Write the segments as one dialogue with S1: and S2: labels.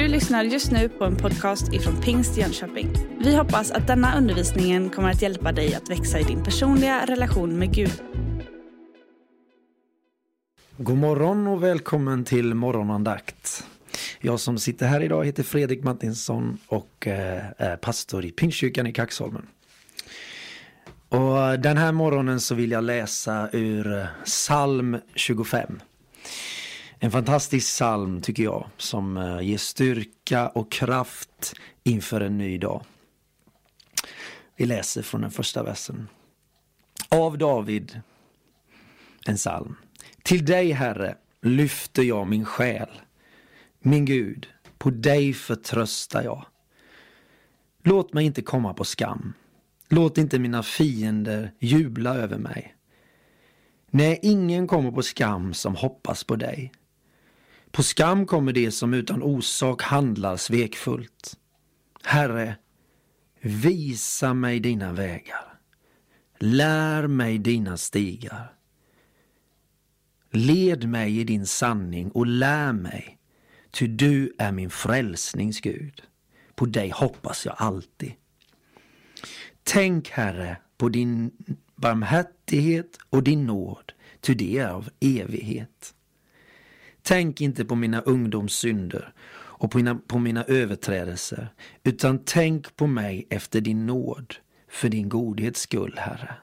S1: Du lyssnar just nu på en podcast ifrån Pingst Jönköping. Vi hoppas att denna undervisning kommer att hjälpa dig att växa i din personliga relation med Gud.
S2: God morgon och välkommen till morgonandakt. Jag som sitter här idag heter Fredrik Martinsson och eh, är pastor i Pingstkyrkan i Kaxholmen. Och eh, den här morgonen så vill jag läsa ur eh, psalm 25. En fantastisk psalm tycker jag som eh, ger styrka och kraft inför en ny dag. Vi läser från den första versen. Av David, en psalm. Till dig Herre lyfter jag min själ. Min Gud, på dig förtröstar jag. Låt mig inte komma på skam. Låt inte mina fiender jubla över mig. Nej, ingen kommer på skam som hoppas på dig. På skam kommer det som utan orsak handlar svekfullt. Herre, visa mig dina vägar. Lär mig dina stigar. Led mig i din sanning och lär mig, ty du är min frälsnings Gud. På dig hoppas jag alltid. Tänk, Herre, på din barmhärtighet och din nåd, ty det är av evighet. Tänk inte på mina ungdomssynder och på mina, på mina överträdelser, utan tänk på mig efter din nåd, för din godhets skull, Herre.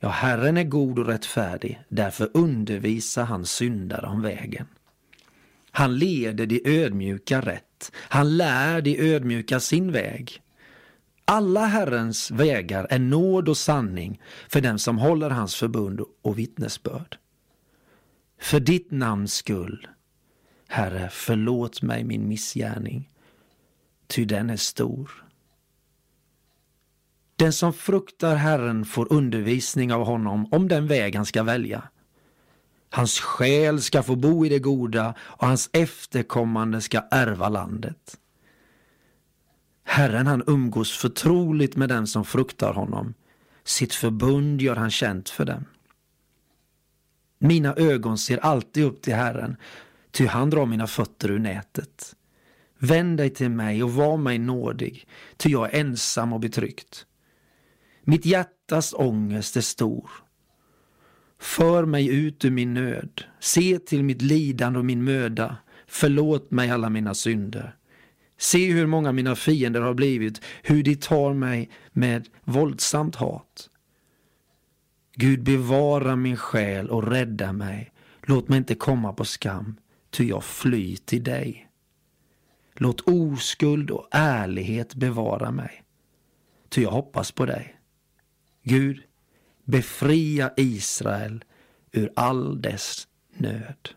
S2: Ja, Herren är god och rättfärdig, därför undervisar han syndare om vägen. Han leder de ödmjuka rätt, han lär de ödmjuka sin väg. Alla Herrens vägar är nåd och sanning för den som håller hans förbund och vittnesbörd. För ditt namns skull, Herre, förlåt mig min missgärning, ty den är stor. Den som fruktar Herren får undervisning av honom om den väg han ska välja. Hans själ ska få bo i det goda och hans efterkommande ska ärva landet. Herren han umgås förtroligt med den som fruktar honom. Sitt förbund gör han känt för dem. Mina ögon ser alltid upp till Herren, ty han drar mina fötter ur nätet. Vänd dig till mig och var mig nådig, ty jag är ensam och betryckt. Mitt hjärtas ångest är stor. För mig ut ur min nöd, se till mitt lidande och min möda, förlåt mig alla mina synder. Se hur många mina fiender har blivit, hur de tar mig med våldsamt hat. Gud bevara min själ och rädda mig. Låt mig inte komma på skam, ty jag flyr till dig. Låt oskuld och ärlighet bevara mig, ty jag hoppas på dig. Gud, befria Israel ur all dess nöd.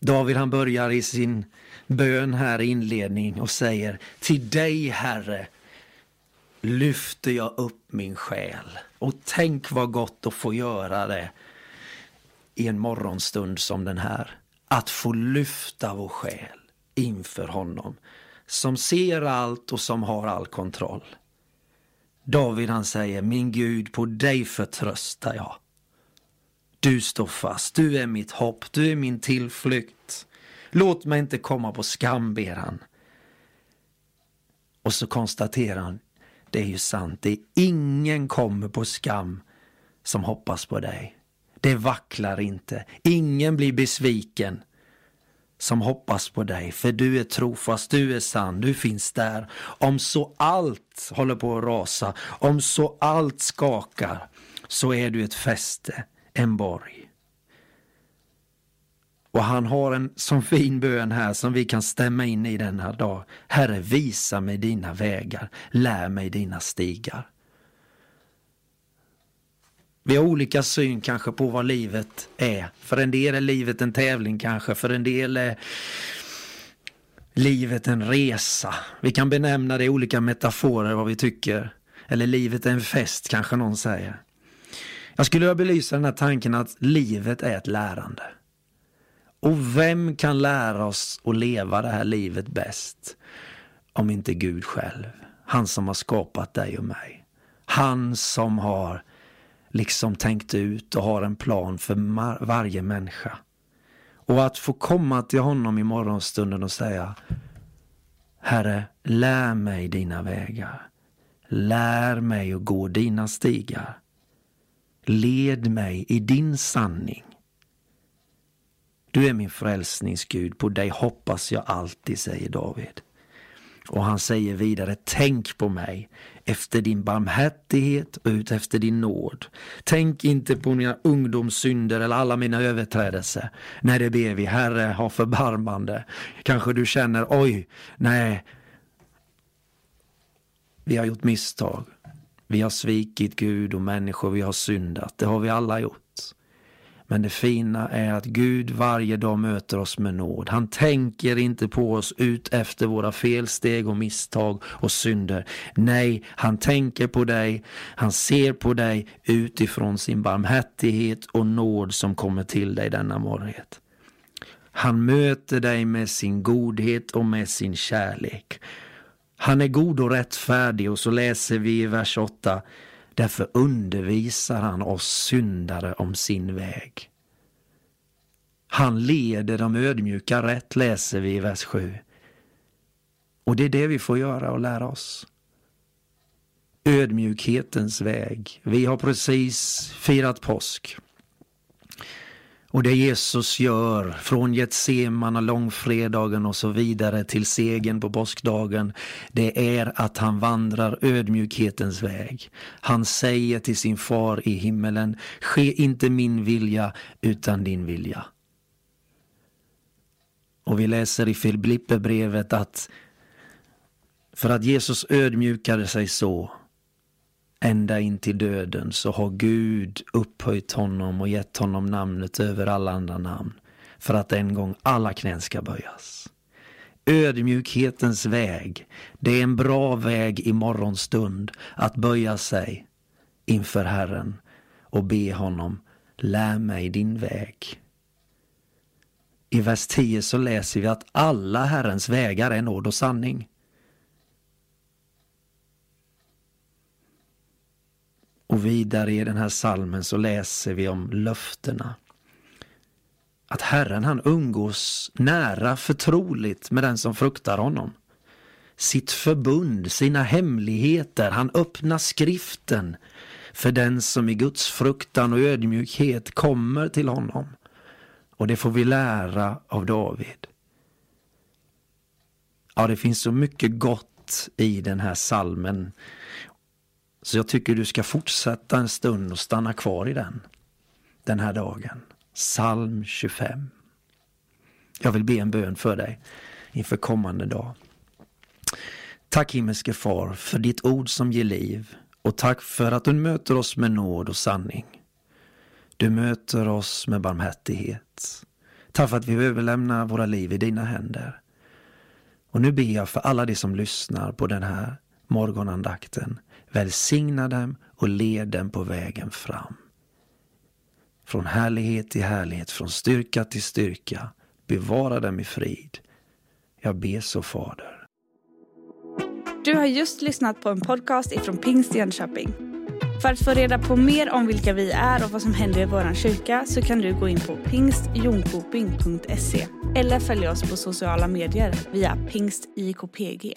S2: David han börjar i sin bön här i inledning och säger Till dig Herre lyfter jag upp min själ. Och tänk vad gott att få göra det i en morgonstund som den här. Att få lyfta vår själ inför honom som ser allt och som har all kontroll. David han säger, min Gud, på dig förtröstar jag. Du står fast, du är mitt hopp, du är min tillflykt. Låt mig inte komma på skam, ber han. Och så konstaterar han, det är ju sant, det är ingen kommer på skam som hoppas på dig. Det vacklar inte, ingen blir besviken som hoppas på dig, för du är trofast, du är sann, du finns där. Om så allt håller på att rasa, om så allt skakar, så är du ett fäste, en borg. Och han har en sån fin bön här som vi kan stämma in i denna dag. Herre, visa mig dina vägar, lär mig dina stigar. Vi har olika syn kanske på vad livet är. För en del är livet en tävling kanske, för en del är livet en resa. Vi kan benämna det i olika metaforer vad vi tycker. Eller livet är en fest kanske någon säger. Jag skulle vilja belysa den här tanken att livet är ett lärande. Och vem kan lära oss att leva det här livet bäst om inte Gud själv? Han som har skapat dig och mig. Han som har liksom tänkt ut och har en plan för varje människa. Och att få komma till honom i morgonstunden och säga Herre, lär mig dina vägar. Lär mig att gå dina stigar. Led mig i din sanning. Du är min frälsningsgud, på dig hoppas jag alltid, säger David. Och han säger vidare, tänk på mig efter din barmhärtighet och ut efter din nåd. Tänk inte på mina ungdomssynder eller alla mina överträdelser. Nej, det ber vi, Herre, ha förbarmande. Kanske du känner, oj, nej, vi har gjort misstag. Vi har svikit Gud och människor, vi har syndat. Det har vi alla gjort. Men det fina är att Gud varje dag möter oss med nåd. Han tänker inte på oss ut efter våra felsteg och misstag och synder. Nej, han tänker på dig. Han ser på dig utifrån sin barmhärtighet och nåd som kommer till dig denna morgon. Han möter dig med sin godhet och med sin kärlek. Han är god och rättfärdig och så läser vi i vers 8 Därför undervisar han oss syndare om sin väg. Han leder de ödmjuka rätt, läser vi i vers 7. Och det är det vi får göra och lära oss. Ödmjukhetens väg. Vi har precis firat påsk. Och det Jesus gör från Getsemane, långfredagen och så vidare till segern på påskdagen, det är att han vandrar ödmjukhetens väg. Han säger till sin far i himmelen, ske inte min vilja utan din vilja. Och vi läser i Filipperbrevet att för att Jesus ödmjukade sig så ända in till döden så har Gud upphöjt honom och gett honom namnet över alla andra namn för att en gång alla knän ska böjas. Ödmjukhetens väg, det är en bra väg i morgonstund att böja sig inför Herren och be honom, lär mig din väg. I vers 10 så läser vi att alla Herrens vägar är nåd och sanning. Och vidare i den här salmen så läser vi om löftena. Att Herren han umgås nära förtroligt med den som fruktar honom. Sitt förbund, sina hemligheter, han öppnar skriften för den som i Guds fruktan och ödmjukhet kommer till honom. Och det får vi lära av David. Ja, det finns så mycket gott i den här salmen så jag tycker du ska fortsätta en stund och stanna kvar i den den här dagen. Psalm 25. Jag vill be en bön för dig inför kommande dag. Tack himmelske far för ditt ord som ger liv och tack för att du möter oss med nåd och sanning. Du möter oss med barmhärtighet. Tack för att vi överlämnar våra liv i dina händer. Och nu ber jag för alla de som lyssnar på den här morgonandakten Välsigna dem och led dem på vägen fram. Från härlighet till härlighet, från styrka till styrka. Bevara dem i frid. Jag ber så, Fader.
S1: Du har just lyssnat på en podcast ifrån Pingst Jönköping. För att få reda på mer om vilka vi är och vad som händer i vår kyrka så kan du gå in på pingstjonkoping.se eller följa oss på sociala medier via pingstjkpg.